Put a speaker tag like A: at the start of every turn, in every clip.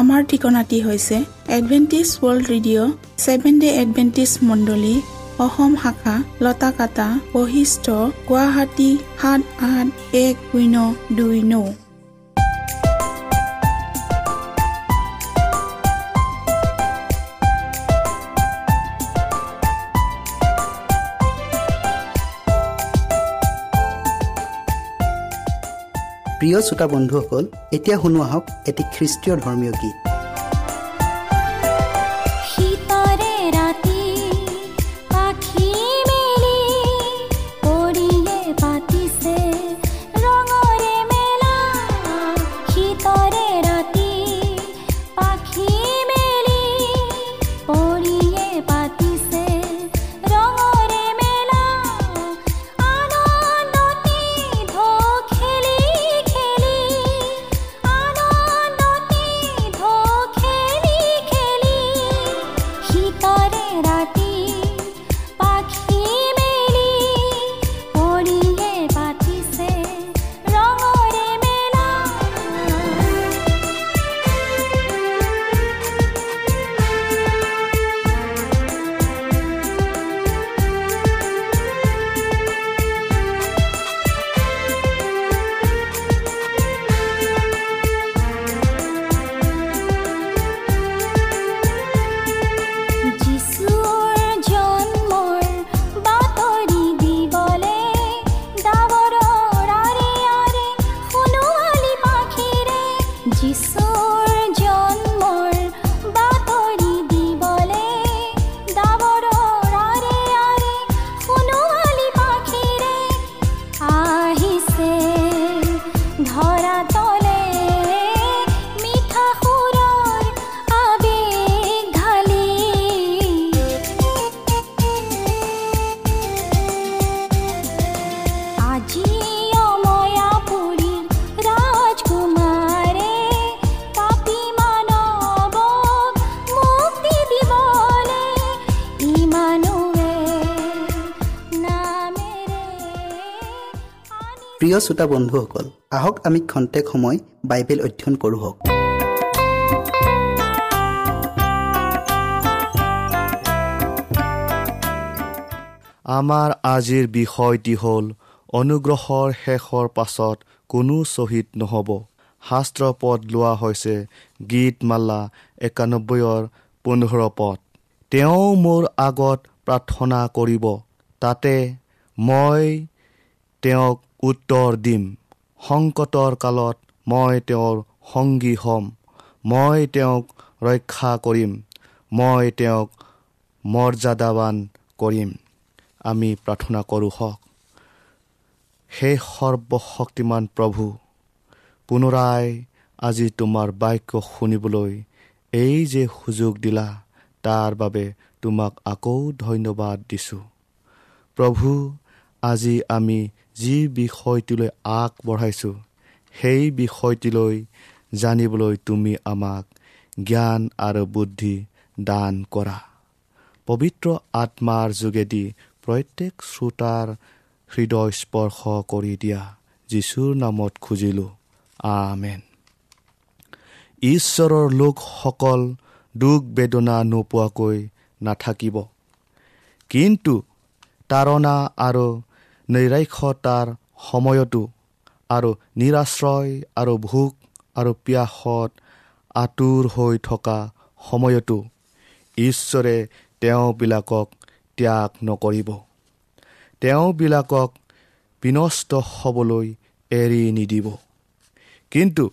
A: আমাৰ ঠিকনাটি হৈছে Adventist World Radio' Seven Day Adventist মণ্ডলী অসম শাখা লতাকাটা বশিষ্ট গুৱাহাটী সাত আঠ এক শূন্য দুই ন।
B: প্ৰিয় শ্ৰোতা বন্ধুসকল এতিয়া শুনো আহক এটি খ্ৰীষ্টীয় ধৰ্মীয় গীত।
C: প্ৰিয়
B: শ্ৰোতা বন্ধুসকল আহক আমি খন্তেক সময় বাইবেল অধ্যয়ন কৰোঁ
D: আমাৰ আজিৰ বিষয়টি হ'ল অনুগ্ৰহৰ শেষৰ পাছত কোনো শ্বহীদ নহ'ব। শাস্ত্ৰ পদ লোৱা হৈছে গীতমালা একানব্বৈৰ পোন্ধৰ পদ। তেওঁ মোৰ আগত প্ৰাৰ্থনা কৰিব তাতে মই তেওঁক উত্তৰ দিম। সংকটৰ কালত মই তেওঁৰ সংগী হ'ম। মই তেওঁক ৰক্ষা কৰিম। মই তেওঁক মৰ্যাদাবান কৰিম। আমি প্ৰাৰ্থনা কৰোঁ হওক। সেই সৰ্বশক্তিমান প্ৰভু পুনৰাই আজি তোমাৰ বাক্য শুনিবলৈ এই যে সুযোগ দিলা তাৰ বাবে তোমাক আকৌ ধন্যবাদ দিছোঁ। প্ৰভু আজি আমি যি বিষয়টিলৈ আগবঢ়াইছোঁ সেই বিষয়টিলৈ জানিবলৈ তুমি আমাক জ্ঞান আৰু বুদ্ধি দান কৰা। পবিত্ৰ আত্মাৰ যোগেদি প্ৰত্যেক শ্ৰোতাৰ হৃদয় স্পৰ্শ কৰি দিয়া যীশুৰ নামত খুজিলোঁ। আমেন। ঈশ্বৰৰ লোকসকল দুখ বেদনা নোপোৱাকৈ নাথাকিব। কিন্তু তাৰণা আৰু নৈৰাক্ষতাৰ সময়তো আৰু নিৰাশ্ৰয় আৰু ভোক আৰু পিয়াসত আঁতোৰ হৈ থকা সময়তো ঈশ্বৰে তেওঁবিলাকক ত্যাগ নকৰিব। তেওঁবিলাকক বিনষ্ট হ'বলৈ এৰি নিদিব। কিন্তু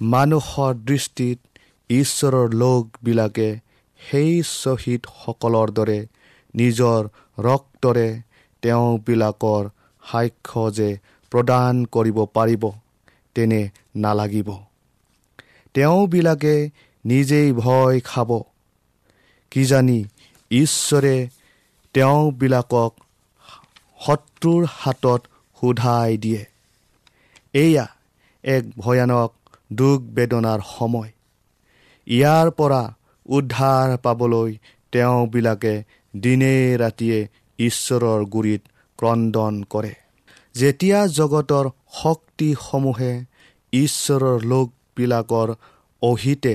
D: মানুহৰ দৃষ্টিত ঈশ্বৰৰ লোকবিলাকে সেই শ্বহীদসকলৰ দৰে নিজৰ ৰক্তৰে তেওঁবিলাকৰ সাক্ষ্য যে প্ৰদান কৰিব পাৰিব তেনে নালাগিব। তেওঁবিলাকে নিজেই ভয় খাব। কিজানি ঈশ্বৰে তেওঁবিলাকক শত্ৰুৰ হাতত সোধাই দিয়ে। এয়া এক ভয়ানক দুখ বেদনাৰ সময়। ইয়াৰ পৰা উদ্ধাৰ পাবলৈ তেওঁবিলাকে দিনে ৰাতিয়ে ঈশ্বৰৰ গুৰিত ক্ৰদন কৰে। যেতিয়া জগতৰ শক্তিসমূহে ঈশ্বৰৰ লোকবিলাকৰ অহিতে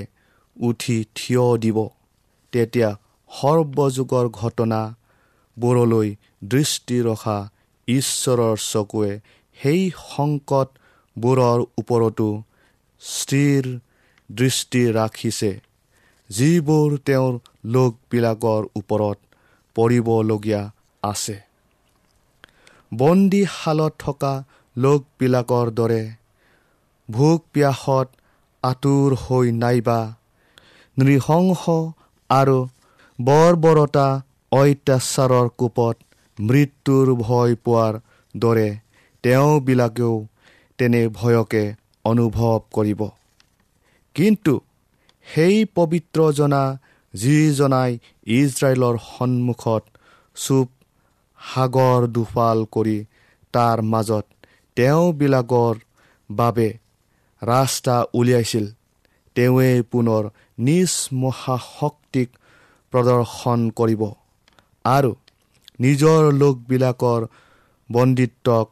D: উঠি থিয় দিব তেতিয়া সৰ্বযুগৰ ঘটনাবোৰলৈ দৃষ্টি ৰখা ঈশ্বৰৰ চকুৱে সেই সংকটবোৰৰ ওপৰতো স্থিৰ দৃষ্টি ৰাখিছে যিবোৰ তেওঁৰ লোকবিলাকৰ ওপৰত পৰিবলগীয়া আছে। বন্দীশালত থকা লোকবিলাকৰ দৰে ভোক পিয়াসত আঁতোৰ হৈ নাইবা নৃশংস আৰু বৰ্বৰতা অত্যাচাৰৰ কোপত মৃত্যুৰ ভয় পোৱাৰ দৰে তেওঁবিলাকেও তেনে ভয়কে অনুভৱ কৰিব। কিন্তু সেই পবিত্ৰজনা যিজনাই ইজৰাইলৰ সন্মুখত চুপ সাগৰ দুফাল কৰি তাৰ মাজত তেওঁবিলাকৰ বাবে ৰাস্তা উলিয়াইছিল। তেওঁৱে পুনৰ নিজ মহাশক্তিক প্ৰদৰ্শন কৰিব আৰু নিজৰ লোকবিলাকৰ বন্দিত্বক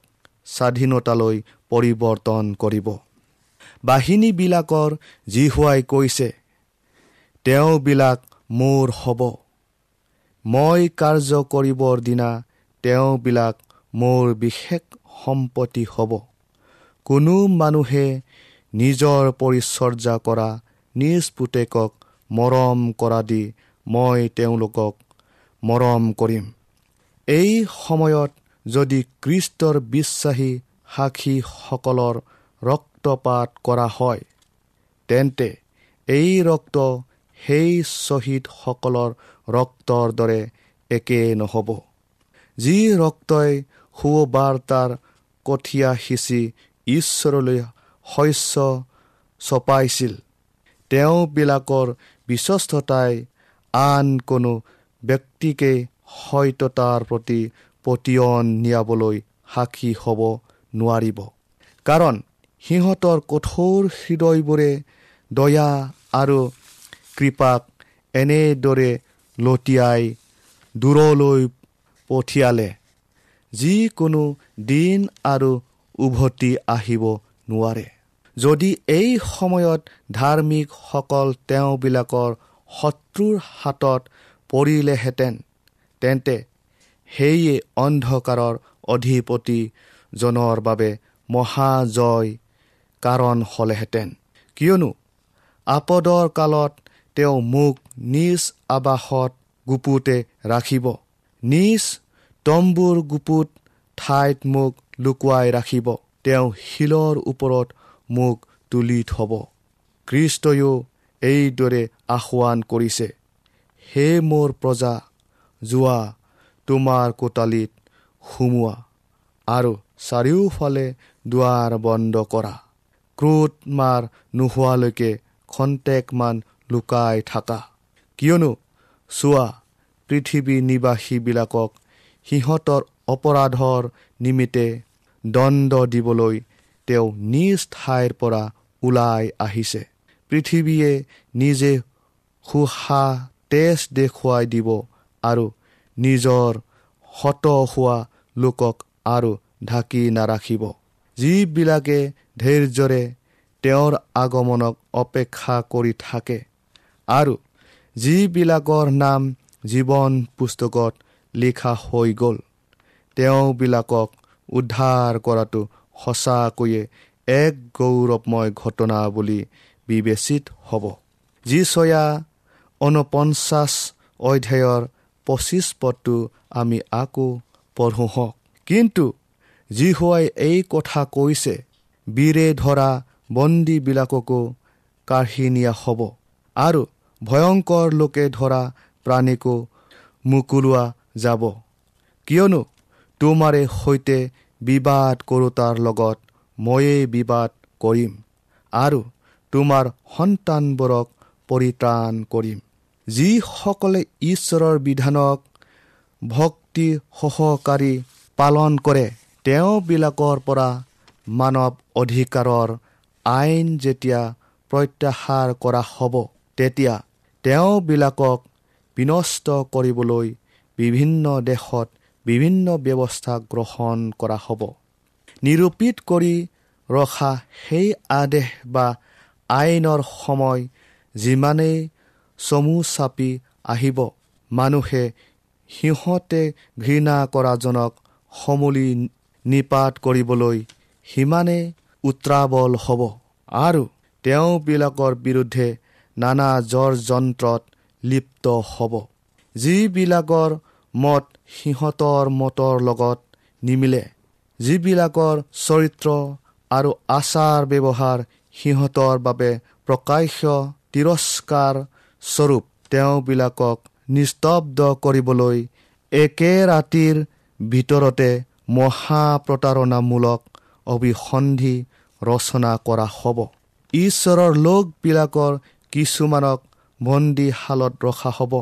D: স্বাধীনতালৈ পৰিৱৰ্তন কৰিব। বাহিনীবিলাকৰ জিহুৱাই কৈছে তেওঁবিলাক মোৰ হ'ব। মই কাৰ্য কৰিবৰ দিনা তেওঁবিলাক মোৰ বিশেষ সম্পত্তি হ'ব। কোনো মানুহে নিজৰ পৰিচৰ্যা কৰা নিজ পুতেকক মৰম কৰা দি মই তেওঁলোকক মৰম কৰিম। এই সময়ত যদি খ্ৰীষ্টৰ বিশ্বাসী সাক্ষীসকলৰ ৰক্তপাত কৰা হয় তেন্তে এই ৰক্ত সেই শ্বহীদসকলৰ ৰক্তৰ দৰে একে নহ'ব। যি ৰক্তই সুবাৰ্তাৰ কঠীয়া সিঁচি ঈশ্বৰলৈ শস্য চপাইছিল তেওঁবিলাকৰ বিশ্বস্ততাই আন কোনো ব্যক্তিকে সত্যতাৰ প্ৰতি পতিয়ন নিয়াবলৈ সাক্ষী হ'ব নোৱাৰিব। কাৰণ সিহঁতৰ কঠোৰ হৃদয়বোৰে দয়া আৰু কৃপাক এনেদৰে লটিয়াই দূৰলৈ পঠিয়ালে। যিকোনো দিন আৰু উভতি আহিব নোৱাৰে। যদি এই সময়ত ধাৰ্মিকসকল তেওঁবিলাকৰ শত্ৰুৰ হাতত পৰিলেহেঁতেন তেন্তে সেয়ে অন্ধকাৰৰ অধিপতিজনৰ বাবে মহাজয় কাৰণ হ'লেহেঁতেন। কিয়নো আপদৰ কালত তেওঁ মোক নিজ আৱাসত গুপুতে ৰাখিব নিজ তম্বুৰ গুপুত ঠাইত মোক লুকুৱাই ৰাখিব। তেওঁ শিলৰ ওপৰত মোক তুলি থব। খ্ৰীষ্টয়ো এইদৰে আহ্বান কৰিছে হে মোৰ প্ৰজা যোৱা তোমাৰ কোটালিত সুমোৱা আৰু চাৰিওফালে দুৱাৰ বন্ধ কৰা। ক্ৰোধ মাৰ নোহোৱালৈকে খন্তেকমান লুকাই থাকা। কিয়নো চোৱা পৃথিৱী নিবাসীবিলাকক সিহঁতৰ অপৰাধৰ নিমিত্তে দণ্ড দিবলৈ তেওঁ নিজ ঠাইৰ পৰা ওলাই আহিছে। পৃথিৱীয়ে নিজে সুহা তেজ দেখুৱাই দিব আৰু নিজৰ হত হোৱা লোকক আৰু ঢাকি নাৰাখিব। যিবিলাকে ধৈৰ্যৰে তেওঁৰ আগমনক অপেক্ষা কৰি থাকে আৰু যিবিলাকৰ নাম জীৱন পুস্তকত লিখা হৈ গ'ল। তেওঁবিলাকক উদ্ধাৰ কৰাটো সঁচাকৈয়ে এক গৌৰৱময় ঘটনা বুলি বিবেচিত হ'ব। যিচয়া ঊনপঞ্চাছ অধ্যায়ৰ পঁচিছ পদটো আমি আকৌ পঢ়োঁ হওক। কিন্তু যিহুৱাই এই কথা কৈছে বীৰে ধৰা বন্দীবিলাককো কাঢ়ি নিয়া হ'ব। আৰু ভয়ংকৰ লোকে ধৰা প্ৰাণীকো মোকলোৱা যাব। কিয়নো তোমাৰে সৈতে বিবাদ কৰোতাৰ লগত ময়েই বিবাদ কৰিম আৰু তোমাৰ সন্তানবোৰক পৰিত্ৰাণ কৰিম। যিসকলে ঈশ্বৰৰ বিধানক ভক্তি সহকাৰী পালন কৰে তেওঁবিলাকৰ পৰা মানৱ অধিকাৰৰ আইন যেতিয়া প্ৰত্যাহাৰ কৰা হ'ব তেতিয়া তেওঁবিলাকক বিনষ্ট কৰিবলৈ বিভিন্ন দেশত বিভিন্ন ব্যৱস্থা গ্ৰহণ কৰা হ'ব। নিৰূপিত কৰি ৰখা সেই আদেশ বা আইনৰ সময় যিমানেই চমু চাপি আহিব মানুহে সিহঁতে ঘৃণা কৰাজনক সমূলি নিপাত কৰিবলৈ সিমানে উত্ৰাৱল হ'ব আৰু তেওঁবিলাকৰ বিৰুদ্ধে নানা জ্বৰ যন্ত্ৰত লিপ্ত হ'ব। যিবিলাকৰ মত সিহঁতৰ মতৰ লগত নিমিলে যিবিলাকৰ চৰিত্ৰ আৰু আচাৰ ব্যৱহাৰ সিহঁতৰ বাবে প্ৰকাশ্য তিৰস্কাৰ স্বৰূপ তেওঁবিলাকক নিস্তব্ধ কৰিবলৈ একে ৰাতিৰ ভিতৰতে মহাপ্ৰতাৰণামূলক অভিসন্ধি ৰচনা কৰা হ'ব। ঈশ্বৰৰ লোকবিলাকৰ কিছুমানক বন্দীশালত ৰখা হ'ব।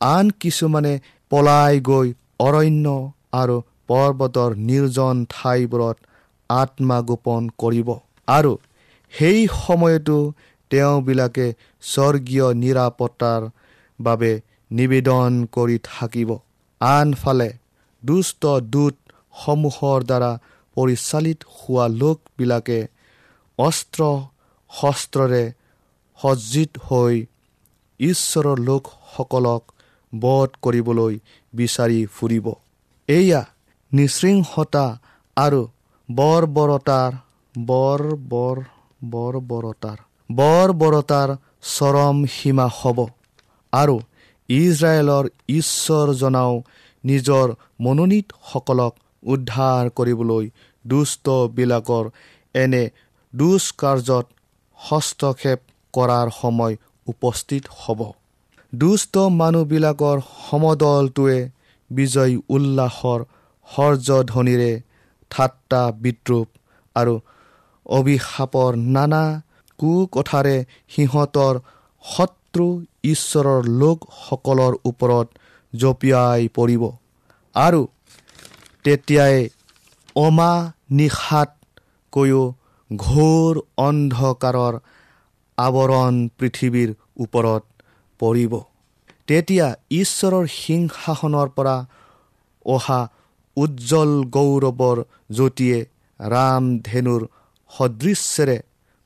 D: আন কিছুমানে পলাই গৈ অৰণ্য আৰু পৰ্বতৰ নিৰ্জন ঠাইবোৰত আত্মগোপন কৰিব। আৰু সেই সময়তো তেওঁবিলাকে স্বৰ্গীয় নিৰাপত্তাৰ বাবে নিবেদন কৰি থাকিব। আনফালে দুষ্ট দূতসমূহৰ দ্বাৰা পৰিচালিত হোৱা লোকবিলাকে অস্ত্ৰ শস্ত্ৰৰে সজ্জিত হৈ ঈশ্বৰৰ লোকসকলক বধ কৰিবলৈ বিচাৰি ফুৰিব। এয়া নিশৃংসতা আৰু বৰ্বৰতাৰ বৰ বৰ বৰ্বৰতাৰ বৰ্বৰতাৰ চৰম সীমা হ'ব। আৰু ইজৰাইলৰ ঈশ্বৰজনাও নিজৰ মনোনীতসকলক উদ্ধাৰ কৰিবলৈ দুষ্টবিলাকৰ এনে দুষ্কাৰ্যত হস্তক্ষেপ কৰাৰ সময় উপস্থিত হ'ব। দুষ্ট মানুহবিলাকৰ সমদলটোৱে বিজয় উল্লাসৰ হৰ্যধ্বনিৰে ঠাট্টা বিদ্ৰূপ আৰু অভিশাপৰ নানা কুকথাৰে সিহঁতৰ শত্ৰু ঈশ্বৰৰ লোকসকলৰ ওপৰত জঁপিয়াই পৰিব। আৰু তেতিয়াই অমা নিশাতকৈও ঘোৰ অন্ধকাৰৰ আৱৰণ পৃথিৱীৰ ওপৰত পৰিব। তেতিয়া ঈশ্বৰৰ সিংহাসনৰ পৰা অহা উজ্জ্বল গৌৰৱৰ জ্যোতিয়ে ৰামধেনুৰ সদৃশ্যেৰে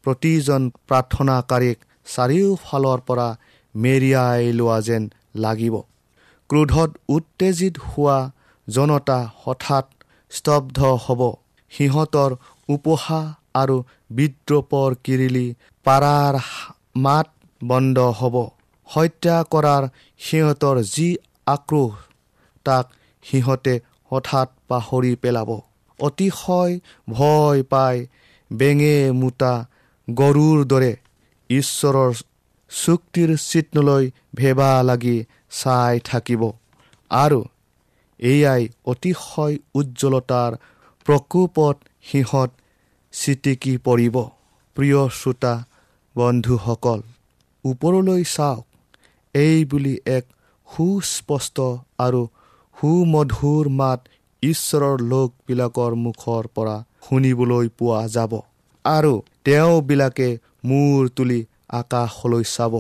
D: প্ৰতিজন প্ৰাৰ্থনাকাৰীক চাৰিওফালৰ পৰা মেৰিয়াই লোৱা যেন লাগিব। ক্ৰোধত উত্তেজিত হোৱা জনতা হঠাৎ স্তব্ধ হ'ব। সিহঁতৰ উপহাস আৰু বিদ্ৰোপৰ কিৰিলি পাৰাৰ মাত বন্ধ হ'ব। হত্যা কৰাৰ সিহঁতৰ যি আক্ৰোশ তাক সিহঁতে হঠাৎ পাহৰি পেলাব। অতিশয় ভয় পাই বেঙে মোতা গৰুৰ দৰে ঈশ্বৰৰ চুক্তিৰ চিত্ৰলৈ ভেবা লাগি চাই থাকিব। আৰু এয়াই অতিশয় উজ্জ্বলতাৰ প্ৰকোপত সিহঁত চিটিকি পৰিব। প্ৰিয় শ্ৰোতা বন্ধুসকল ওপৰলৈ চাওক। এই বুলি এক সুস্পষ্ট আৰু সুমধুৰ মাত ঈশ্বৰৰ লোকবিলাকৰ মুখৰ পৰা শুনিবলৈ পোৱা যাব। আৰু তেওঁবিলাকে মূৰ তুলি আকাশলৈ চাব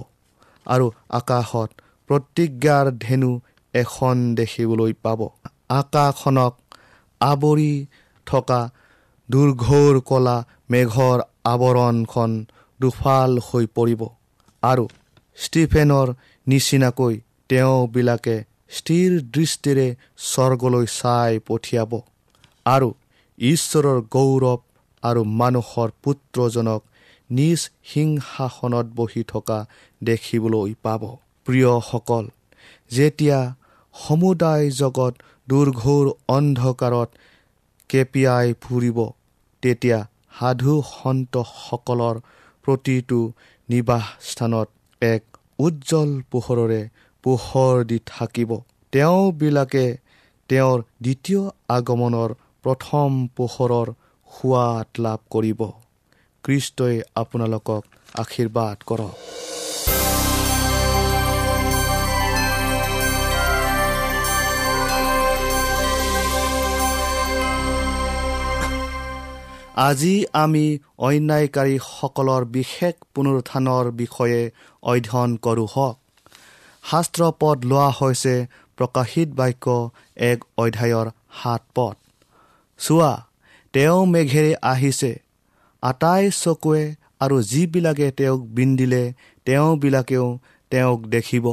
D: আৰু আকাশত প্ৰতিজ্ঞাৰ ধেনু এখন দেখিবলৈ পাব। আকাশখনক আৱৰি থকা দুৰ্ঘোৰ কলা মেঘৰ আৱৰণখন দুফাল হৈ পৰিব আৰু ষ্টিফেনৰ নিচিনাকৈ তেওঁবিলাকে স্থিৰ দৃষ্টিৰে স্বৰ্গলৈ চাই পঠিয়াব। আৰু ঈশ্বৰৰ গৌৰৱ আৰু মানুহৰ পুত্ৰজনক নিজ সিংহাসনত বহি থকা দেখিবলৈ পাব। প্ৰিয়সকল যেতিয়া সমুদায় জগত দুৰ্ঘোৰ অন্ধকাৰত কেপিয়াই ফুৰিব তেতিয়া সাধু সন্তসকলৰ প্ৰতিটো নিবাসস্থানত এক উজ্জ্বল পোহৰৰে পোহৰ দি থাকিব। তেওঁবিলাকে তেওঁৰ দ্বিতীয় আগমনৰ প্ৰথম পোহৰৰ সোৱাদ লাভ কৰিব। খ্ৰীষ্টই আপোনালোকক আশীৰ্বাদ কৰক। আজি আমি অন্যায়কাৰীসকলৰ বিশেষ পুনৰুত্থানৰ বিষয়ে অধ্যয়ন কৰোঁ হওক। শাস্ত্ৰ পদ লোৱা হৈছে প্ৰকাশিত বাক্য এক অধ্যায়ৰ সাত পদ। চোৱা তেওঁ মেঘেৰে আহিছে। আটাই চকুৱে আৰু যিবিলাকে তেওঁক বিন্দিলে তেওঁবিলাকেও তেওঁক দেখিব।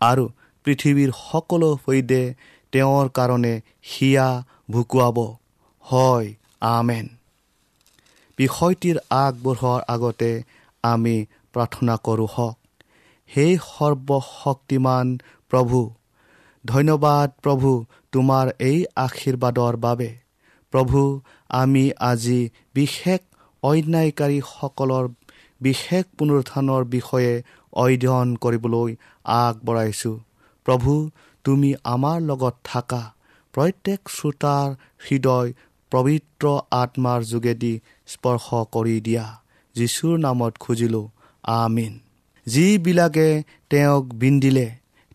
D: আৰু পৃথিৱীৰ সকলো সৈতে তেওঁৰ কাৰণে হিয়া ভুকুৱাব। হয় আমেন। বিষয়টিৰ আগবঢ়োৱাৰ আগতে আমি প্ৰাৰ্থনা কৰোঁ হওক। সেই সৰ্বশক্তিমান প্ৰভু ধন্যবাদ প্ৰভু তোমাৰ এই আশীৰ্বাদৰ বাবে। প্ৰভু আমি আজি বিশেষ অন্যায়কাৰীসকলৰ বিশেষ পুনৰুত্থানৰ বিষয়ে অধ্যয়ন কৰিবলৈ আগবঢ়াইছোঁ। প্ৰভু তুমি আমাৰ লগত থাকা। প্ৰত্যেক শ্ৰোতাৰ হৃদয় পবিত্ৰ আত্মাৰ যোগেদি স্পৰ্শ কৰি দিয়া। যীশুৰ নামত খুজিলোঁ আমিন। যিবিলাকে তেওঁক বিন্দিলে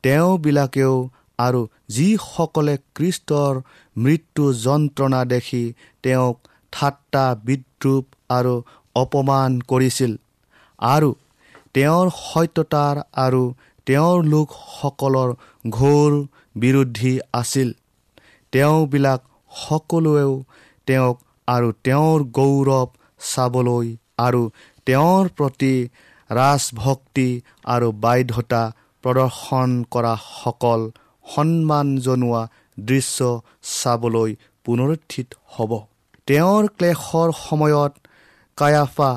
D: তেওঁবিলাকেও আৰু যিসকলে কৃষ্টৰ মৃত্যু যন্ত্ৰণা দেখি তেওঁক ঠাট্টা বিদ্ৰূপ আৰু অপমান কৰিছিল আৰু তেওঁৰ সত্যতাৰ আৰু তেওঁৰ লোকসকলৰ ঘোৰ বিৰোধী আছিল। তেওঁবিলাক সকলোৱেও তেওঁক আৰু তেওঁৰ গৌৰৱ চাবলৈ আৰু তেওঁৰ প্ৰতি ৰাজভক্তি আৰু বাধ্যতা প্ৰদৰ্শন কৰাসকল সন্মান জনোৱা দৃশ্য চাবলৈ পুনৰুত্থিত হ'ব। তেওঁৰ ক্লেশৰ সময়ত কায়াফা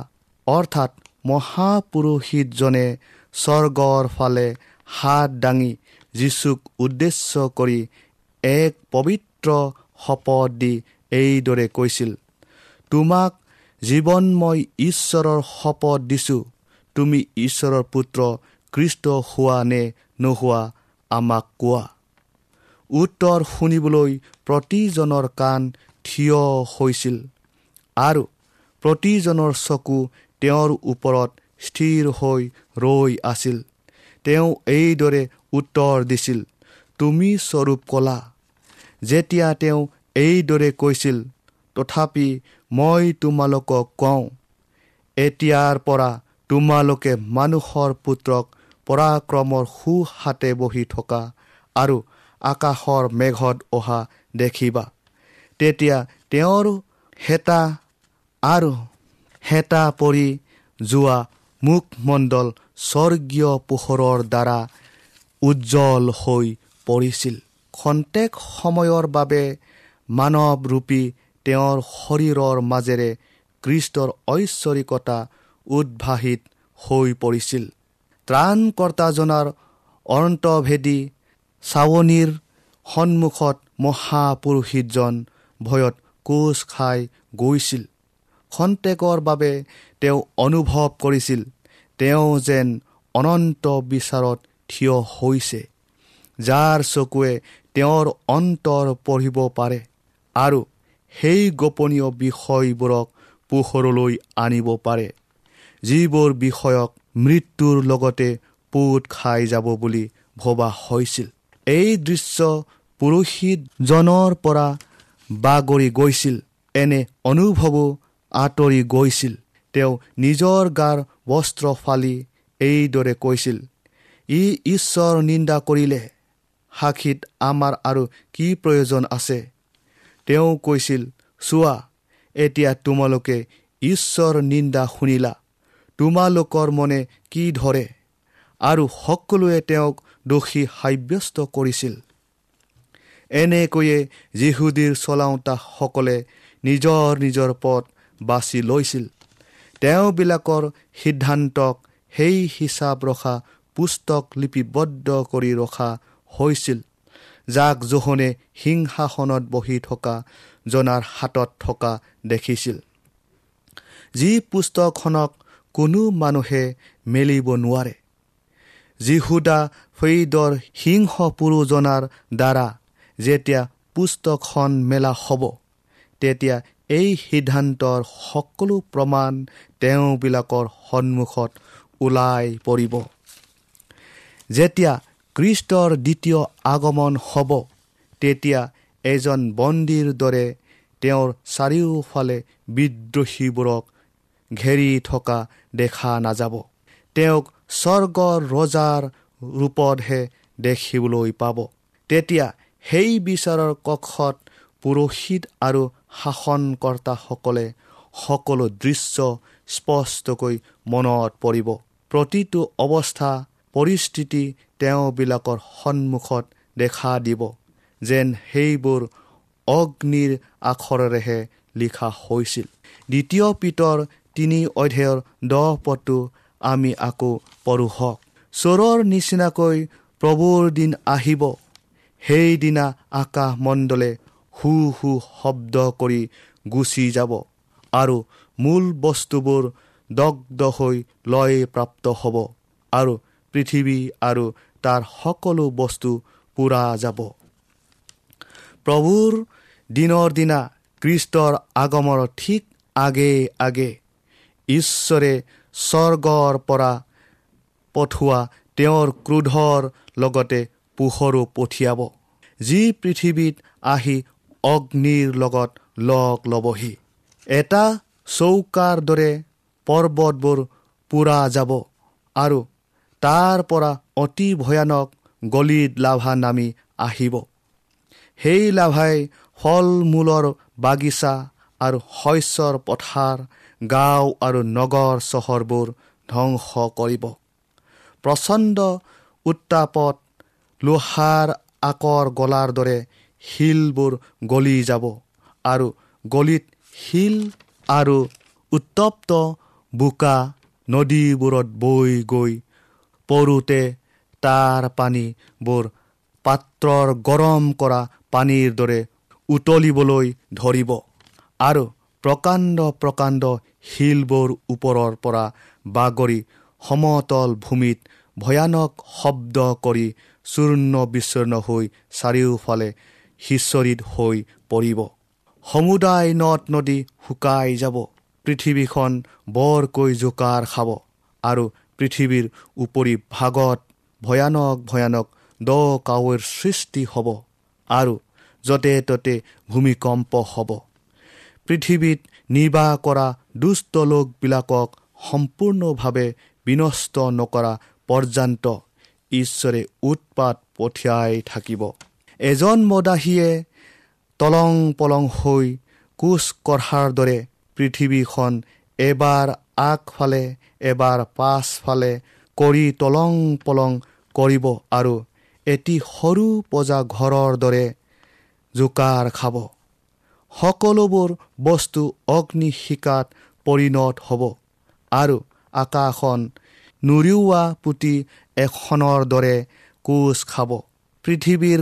D: অৰ্থাৎ মহাপুৰোহিতজনে স্বৰ্গৰ ফালে হাত দাঙি যীচুক উদ্দেশ্য কৰি এক পবিত্ৰ শপত দি এইদৰে কৈছিল তোমাক জীৱনময় ঈশ্বৰৰ শপত দিছোঁ। তুমি ঈশ্বৰৰ পুত্ৰ কৃষ্ট হোৱা নে নোহোৱা আমাক কোৱা। উত্তৰ শুনিবলৈ প্ৰতিজনৰ কাণ থিয় হৈছিল আৰু প্ৰতিজনৰ চকু তেওঁৰ ওপৰত স্থিৰ হৈ ৰৈ আছিল। তেওঁ এইদৰে উত্তৰ দিছিল তুমি স্বৰূপ কলা। যেতিয়া তেওঁ এইদৰে কৈছিল তথাপি মই তোমালোকক কওঁ এতিয়াৰ পৰা তোমালোকে মানুহৰ পুত্ৰক পৰাক্ৰমৰ সোঁহাতে বহি থকা আৰু আকাশৰ মেঘত অহা দেখিবা। তেতিয়া তেওঁৰ হেতা আৰু হেতা পৰি যোৱা মুখমণ্ডল স্বৰ্গীয় পোহৰৰ দ্বাৰা উজ্জ্বল হৈ পৰিছিল। খন্তেক সময়ৰ বাবে মানৱৰূপী তেওঁৰ শৰীৰৰ মাজেৰে কৃষ্টৰ ঐশ্বৰিকতা উদ্ভাসিত হৈ পৰিছিল। ত্ৰাণকৰ্তাজনাৰ অন্তভেদী চাৱনিৰ সন্মুখত মহাপুৰোহিতজন ভয়ত কোচ খাই গৈছিল। খন্তেকৰ বাবে তেওঁ অনুভৱ কৰিছিল তেওঁ যেন অনন্ত বিচাৰত থিয় হৈছে যাৰ চকুৱে তেওঁৰ অন্তৰ পঢ়িব পাৰে। আৰু সেই গোপনীয় বিষয়বোৰক পোহৰলৈ আনিব পাৰে যিবোৰ বিষয়ক মৃত্যুৰ লগতে পোত খাই যাব বুলি ভবা হৈছিল। এই দৃশ্য পুৰোহিতজনৰ পৰা বাগৰি গৈছিল এনে অনুভৱো আঁতৰি গৈছিল। তেওঁ নিজৰ গাৰ বস্ত্ৰ ফালি এইদৰে কৈছিল ই ঈশ্বৰ নিন্দা কৰিলে সাক্ষীত আমাৰ আৰু কি প্ৰয়োজন আছে? তেওঁ কৈছিল চোৱা এতিয়া তোমালোকে ঈশ্বৰ নিন্দা শুনিলা তোমালোকৰ মনে কি ধৰে? আৰু সকলোৱে তেওঁক দোষী সাব্যস্ত কৰিছিল। এনেকৈয়ে যীহুদীৰ চলাওঁতাসকলে নিজৰ নিজৰ পথ বাছি লৈছিল। তেওঁবিলাকৰ সিদ্ধান্তক সেই হিচাপ ৰখা পুস্তক লিপিবদ্ধ কৰি ৰখা হৈছিল। যাক জোহনে সিংহাসনত বহি থকা জনাৰ হাতত থকা দেখিছিল। যি পুস্তকখনক কোনো মানুহে মেলিব নোৱাৰে। যীহুদা ফৈদৰ সিংহ পুৰুজনাৰ দ্বাৰা যেতিয়া পুস্তকখন মেলা হ'ব তেতিয়া এই সিদ্ধান্তৰ সকলো প্ৰমাণ তেওঁবিলাকৰ সন্মুখত ওলাই পৰিব। যেতিয়া কৃষ্টৰ দ্বিতীয় আগমন হ'ব। তেতিয়া এজন বন্দীৰ দৰে তেওঁৰ চাৰিওফালে বিদ্ৰোহীবোৰক ঘেৰি থকা দেখা নাযাব। তেওঁক স্বৰ্গৰ ৰজাৰ ৰূপতহে দেখিবলৈ পাব। তেতিয়া সেই বিচাৰৰ কক্ষত পুৰোহিত আৰু শাসনকৰ্তাসকলে সকলো দৃশ্য স্পষ্টকৈ মনত পৰিব। প্ৰতিটো অৱস্থা পৰিস্থিতি তেওঁবিলাকৰ সন্মুখত দেখা দিব যেন সেইবোৰ অগ্নিৰ আখৰেৰেহে লিখা হৈছিল। দ্বিতীয় পিতৰ তিনি অধ্যায়ৰ দহ পদটো আমি আকৌ পঢ়ো হওক। চোৰৰ নিচিনাকৈ প্ৰভুৰ দিন আহিব। সেইদিনা আকাশমণ্ডলে হু হু শব্দ কৰি গুচি যাব আৰু মূল বস্তুবোৰ দগ্ধ হৈ লয় প্ৰাপ্ত হ'ব। আৰু পৃথিৱী আৰু তাৰ সকলো বস্তু পূৰা যাব। প্ৰভুৰ দিনৰ দিনা খ্ৰীষ্টৰ আগমৰ ঠিক আগে আগে ঈশ্বৰে স্বৰ্গৰ পৰা পঠোৱা তেওঁৰ ক্ৰোধৰ লগতে পোহৰো পঠিয়াব। যি পৃথিৱীত আহি অগ্নিৰ লগত লগ ল'বহি। এটা চৌকাৰ দৰে পৰ্বতবোৰ পূৰা যাব আৰু তাৰ পৰা অতি ভয়ানক গলিত লাভা নামি আহিব। সেই লাভাই ফল মূলৰ বাগিচা আৰু শস্যৰ পথাৰ গাঁও আৰু নগৰ চহৰবোৰ ধ্বংস কৰিব। প্ৰচণ্ড উত্তাপত লোহাৰ আকৰ গলাৰ দৰে শিলবোৰ গলি যাব আৰু গলিত শিল আৰু উত্তপ্ত বোকা নদীবোৰত বৈ গৈ পৰোঁতে তাৰ পানীবোৰ পাত্ৰৰ গৰম কৰা পানীৰ দৰে উতলিবলৈ ধৰিব। আৰু প্ৰকাণ্ড প্ৰকাণ্ড শিলবোৰ ওপৰৰ পৰা বাগৰি সমতল ভূমিত ভয়ানক শব্দ কৰি চূৰ্ণ বিচূৰ্ণ হৈ চাৰিওফালে সিঁচৰিত হৈ পৰিব। সমুদায় নদ নদী শুকাই যাব। পৃথিৱীখন বৰকৈ জোকাৰ খাব। আৰু পৃথিৱীৰ উপৰি ভাগত ভয়ানক ভয়ানক দ কাৱৈৰ সৃষ্টি হ'ব আৰু য'তে ত'তে ভূমিকম্প হ'ব। পৃথিৱীত নিৰ্বাহ কৰা দুষ্ট লোকবিলাকক সম্পূৰ্ণভাৱে বিনষ্ট নকৰা পৰ্যন্ত ঈশ্বৰে উৎপাত পঠিয়াই থাকিব। এজন মদাহীয়ে তলং পলং হৈ কোচ কঢ়াৰ দৰে পৃথিৱীখন এবাৰ আগফালে এবাৰ পাছফালে কৰি তলং পলং কৰিব আৰু এটি সৰু পজা ঘৰৰ দৰে জোকাৰ খাব। সকলোবোৰ বস্তু অগ্নিশিকাত পৰিণত হ'ব আৰু আকাশখন নুৰিওৱা পুতি এখনৰ দৰে কোচ খাব। পৃথিৱীৰ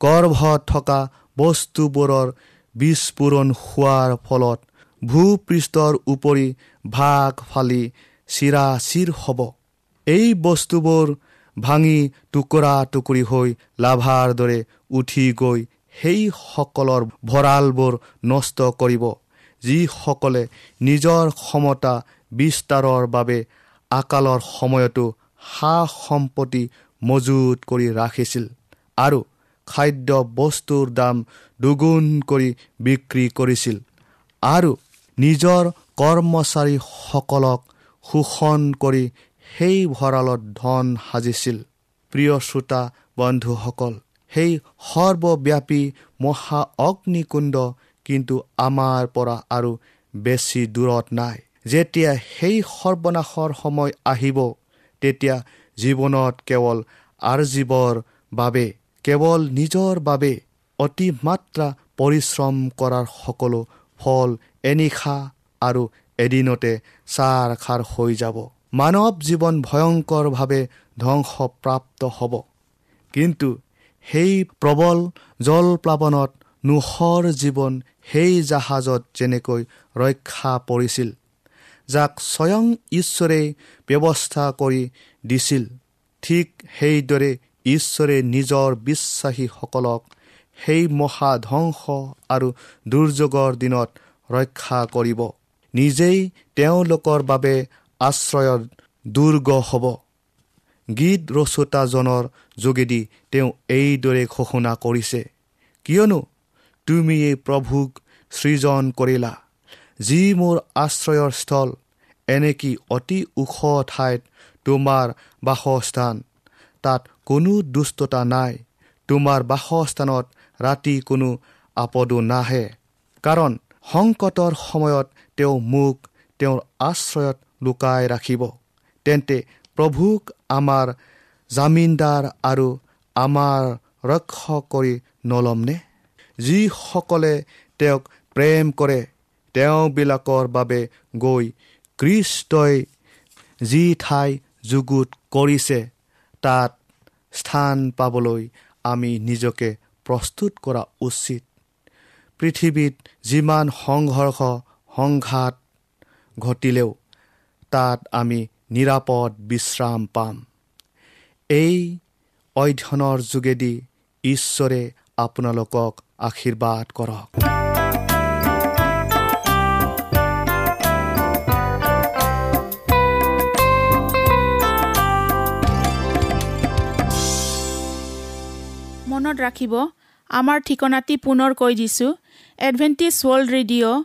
D: গৰ্ভত থকা বস্তুবোৰৰ বিস্ফোৰণ হোৱাৰ ফলত ভূপৃষ্ঠৰ উপৰি ভাগ ফালি চিৰা চিৰ হ'ব। এই বস্তুবোৰ ভাঙি টুকুৰা টুকুৰি হৈ লাভাৰ দৰে উঠি গৈ সেইসকলৰ ভঁৰালবোৰ নষ্ট কৰিব যিসকলে নিজৰ ক্ষমতা বিস্তাৰৰ বাবে আকালৰ সময়তো সা সম্পত্তি মজুত কৰি ৰাখিছিল আৰু খাদ্য বস্তুৰ দাম দুগুণ কৰি বিক্ৰী কৰিছিল আৰু নিজৰ কৰ্মচাৰীসকলক শোষণ কৰি সেই ভঁৰালত ধন সাজিছিল। প্ৰিয় শ্ৰোতা বন্ধুসকল সেই সৰ্বব্যাপী মহা অগ্নিকুণ্ড কিন্তু আমাৰ পৰা আৰু বেছি দূৰত নাই। যেতিয়া সেই সৰ্বনাশৰ সময় আহিব তেতিয়া জীৱনত কেৱল আৰ্জীৱৰ বাবে কেৱল নিজৰ বাবে অতিমাত্ৰা পৰিশ্ৰম কৰাৰ সকলো ফল এনিশা আৰু এদিনতে চাৰ খাৰ হৈ যাব। মানৱ জীৱন ভয়ংকৰভাৱে ধ্বংসপ্ৰাপ্ত হ'ব। কিন্তু সেই প্ৰবল জলপ্লাৱনত নোহৰ জীৱন সেই জাহাজত যেনেকৈ ৰক্ষা পৰিছিল যাক স্বয়ং ঈশ্বৰে ব্যৱস্থা কৰি দিছিল ঠিক সেইদৰে ঈশ্বৰে নিজৰ বিশ্বাসীসকলক সেই মহা ধ্বংস আৰু দুৰ্যোগৰ দিনত ৰক্ষা কৰিব। নিজেই তেওঁলোকৰ বাবে আশ্ৰয়ৰ দুৰ্গ হ'ব। গীত ৰচোতাজনৰ যোগেদি তেওঁ এইদৰে ঘোষণা কৰিছে কিয়নো তুমিয়েই প্ৰভুক সৃজন কৰিলা যি মোৰ আশ্ৰয়ৰ স্থল এনেকি অতি ওখ ঠাইত তোমাৰ বাসস্থান। তাত কোনো দুষ্টতা নাই তোমাৰ বাসস্থানত ৰাতি কোনো আপদো নাহে। কাৰণ সংকটৰ সময়ত তেওঁ মোক তেওঁৰ আশ্ৰয়ত লুকাই ৰাখিব। তেন্তে প্ৰভুক আমাৰ জামিনদাৰ আৰু আমাৰ ৰক্ষক কৰি নলমনে যিসকলে তেওঁক প্ৰেম কৰে তেওঁবিলাকৰ বাবে গৈ কৃষ্টই যি ঠাই যুগুত কৰিছে তাত স্থান পাবলৈ আমি নিজকে প্ৰস্তুত কৰা উচিত। পৃথিৱীত যিমান সংঘৰ্ষ সংঘাত ঘটিলেও তাত আমি নিৰাপদ বিশ্ৰাম পাম। এই অধ্যয়নৰ যোগেদি ঈশ্বৰে আপোনালোকক আশীৰ্বাদ কৰক।
E: মনত ৰাখিব আমাৰ ঠিকনাটি পুনৰ কৈ দিছোঁ Adventist World Radio'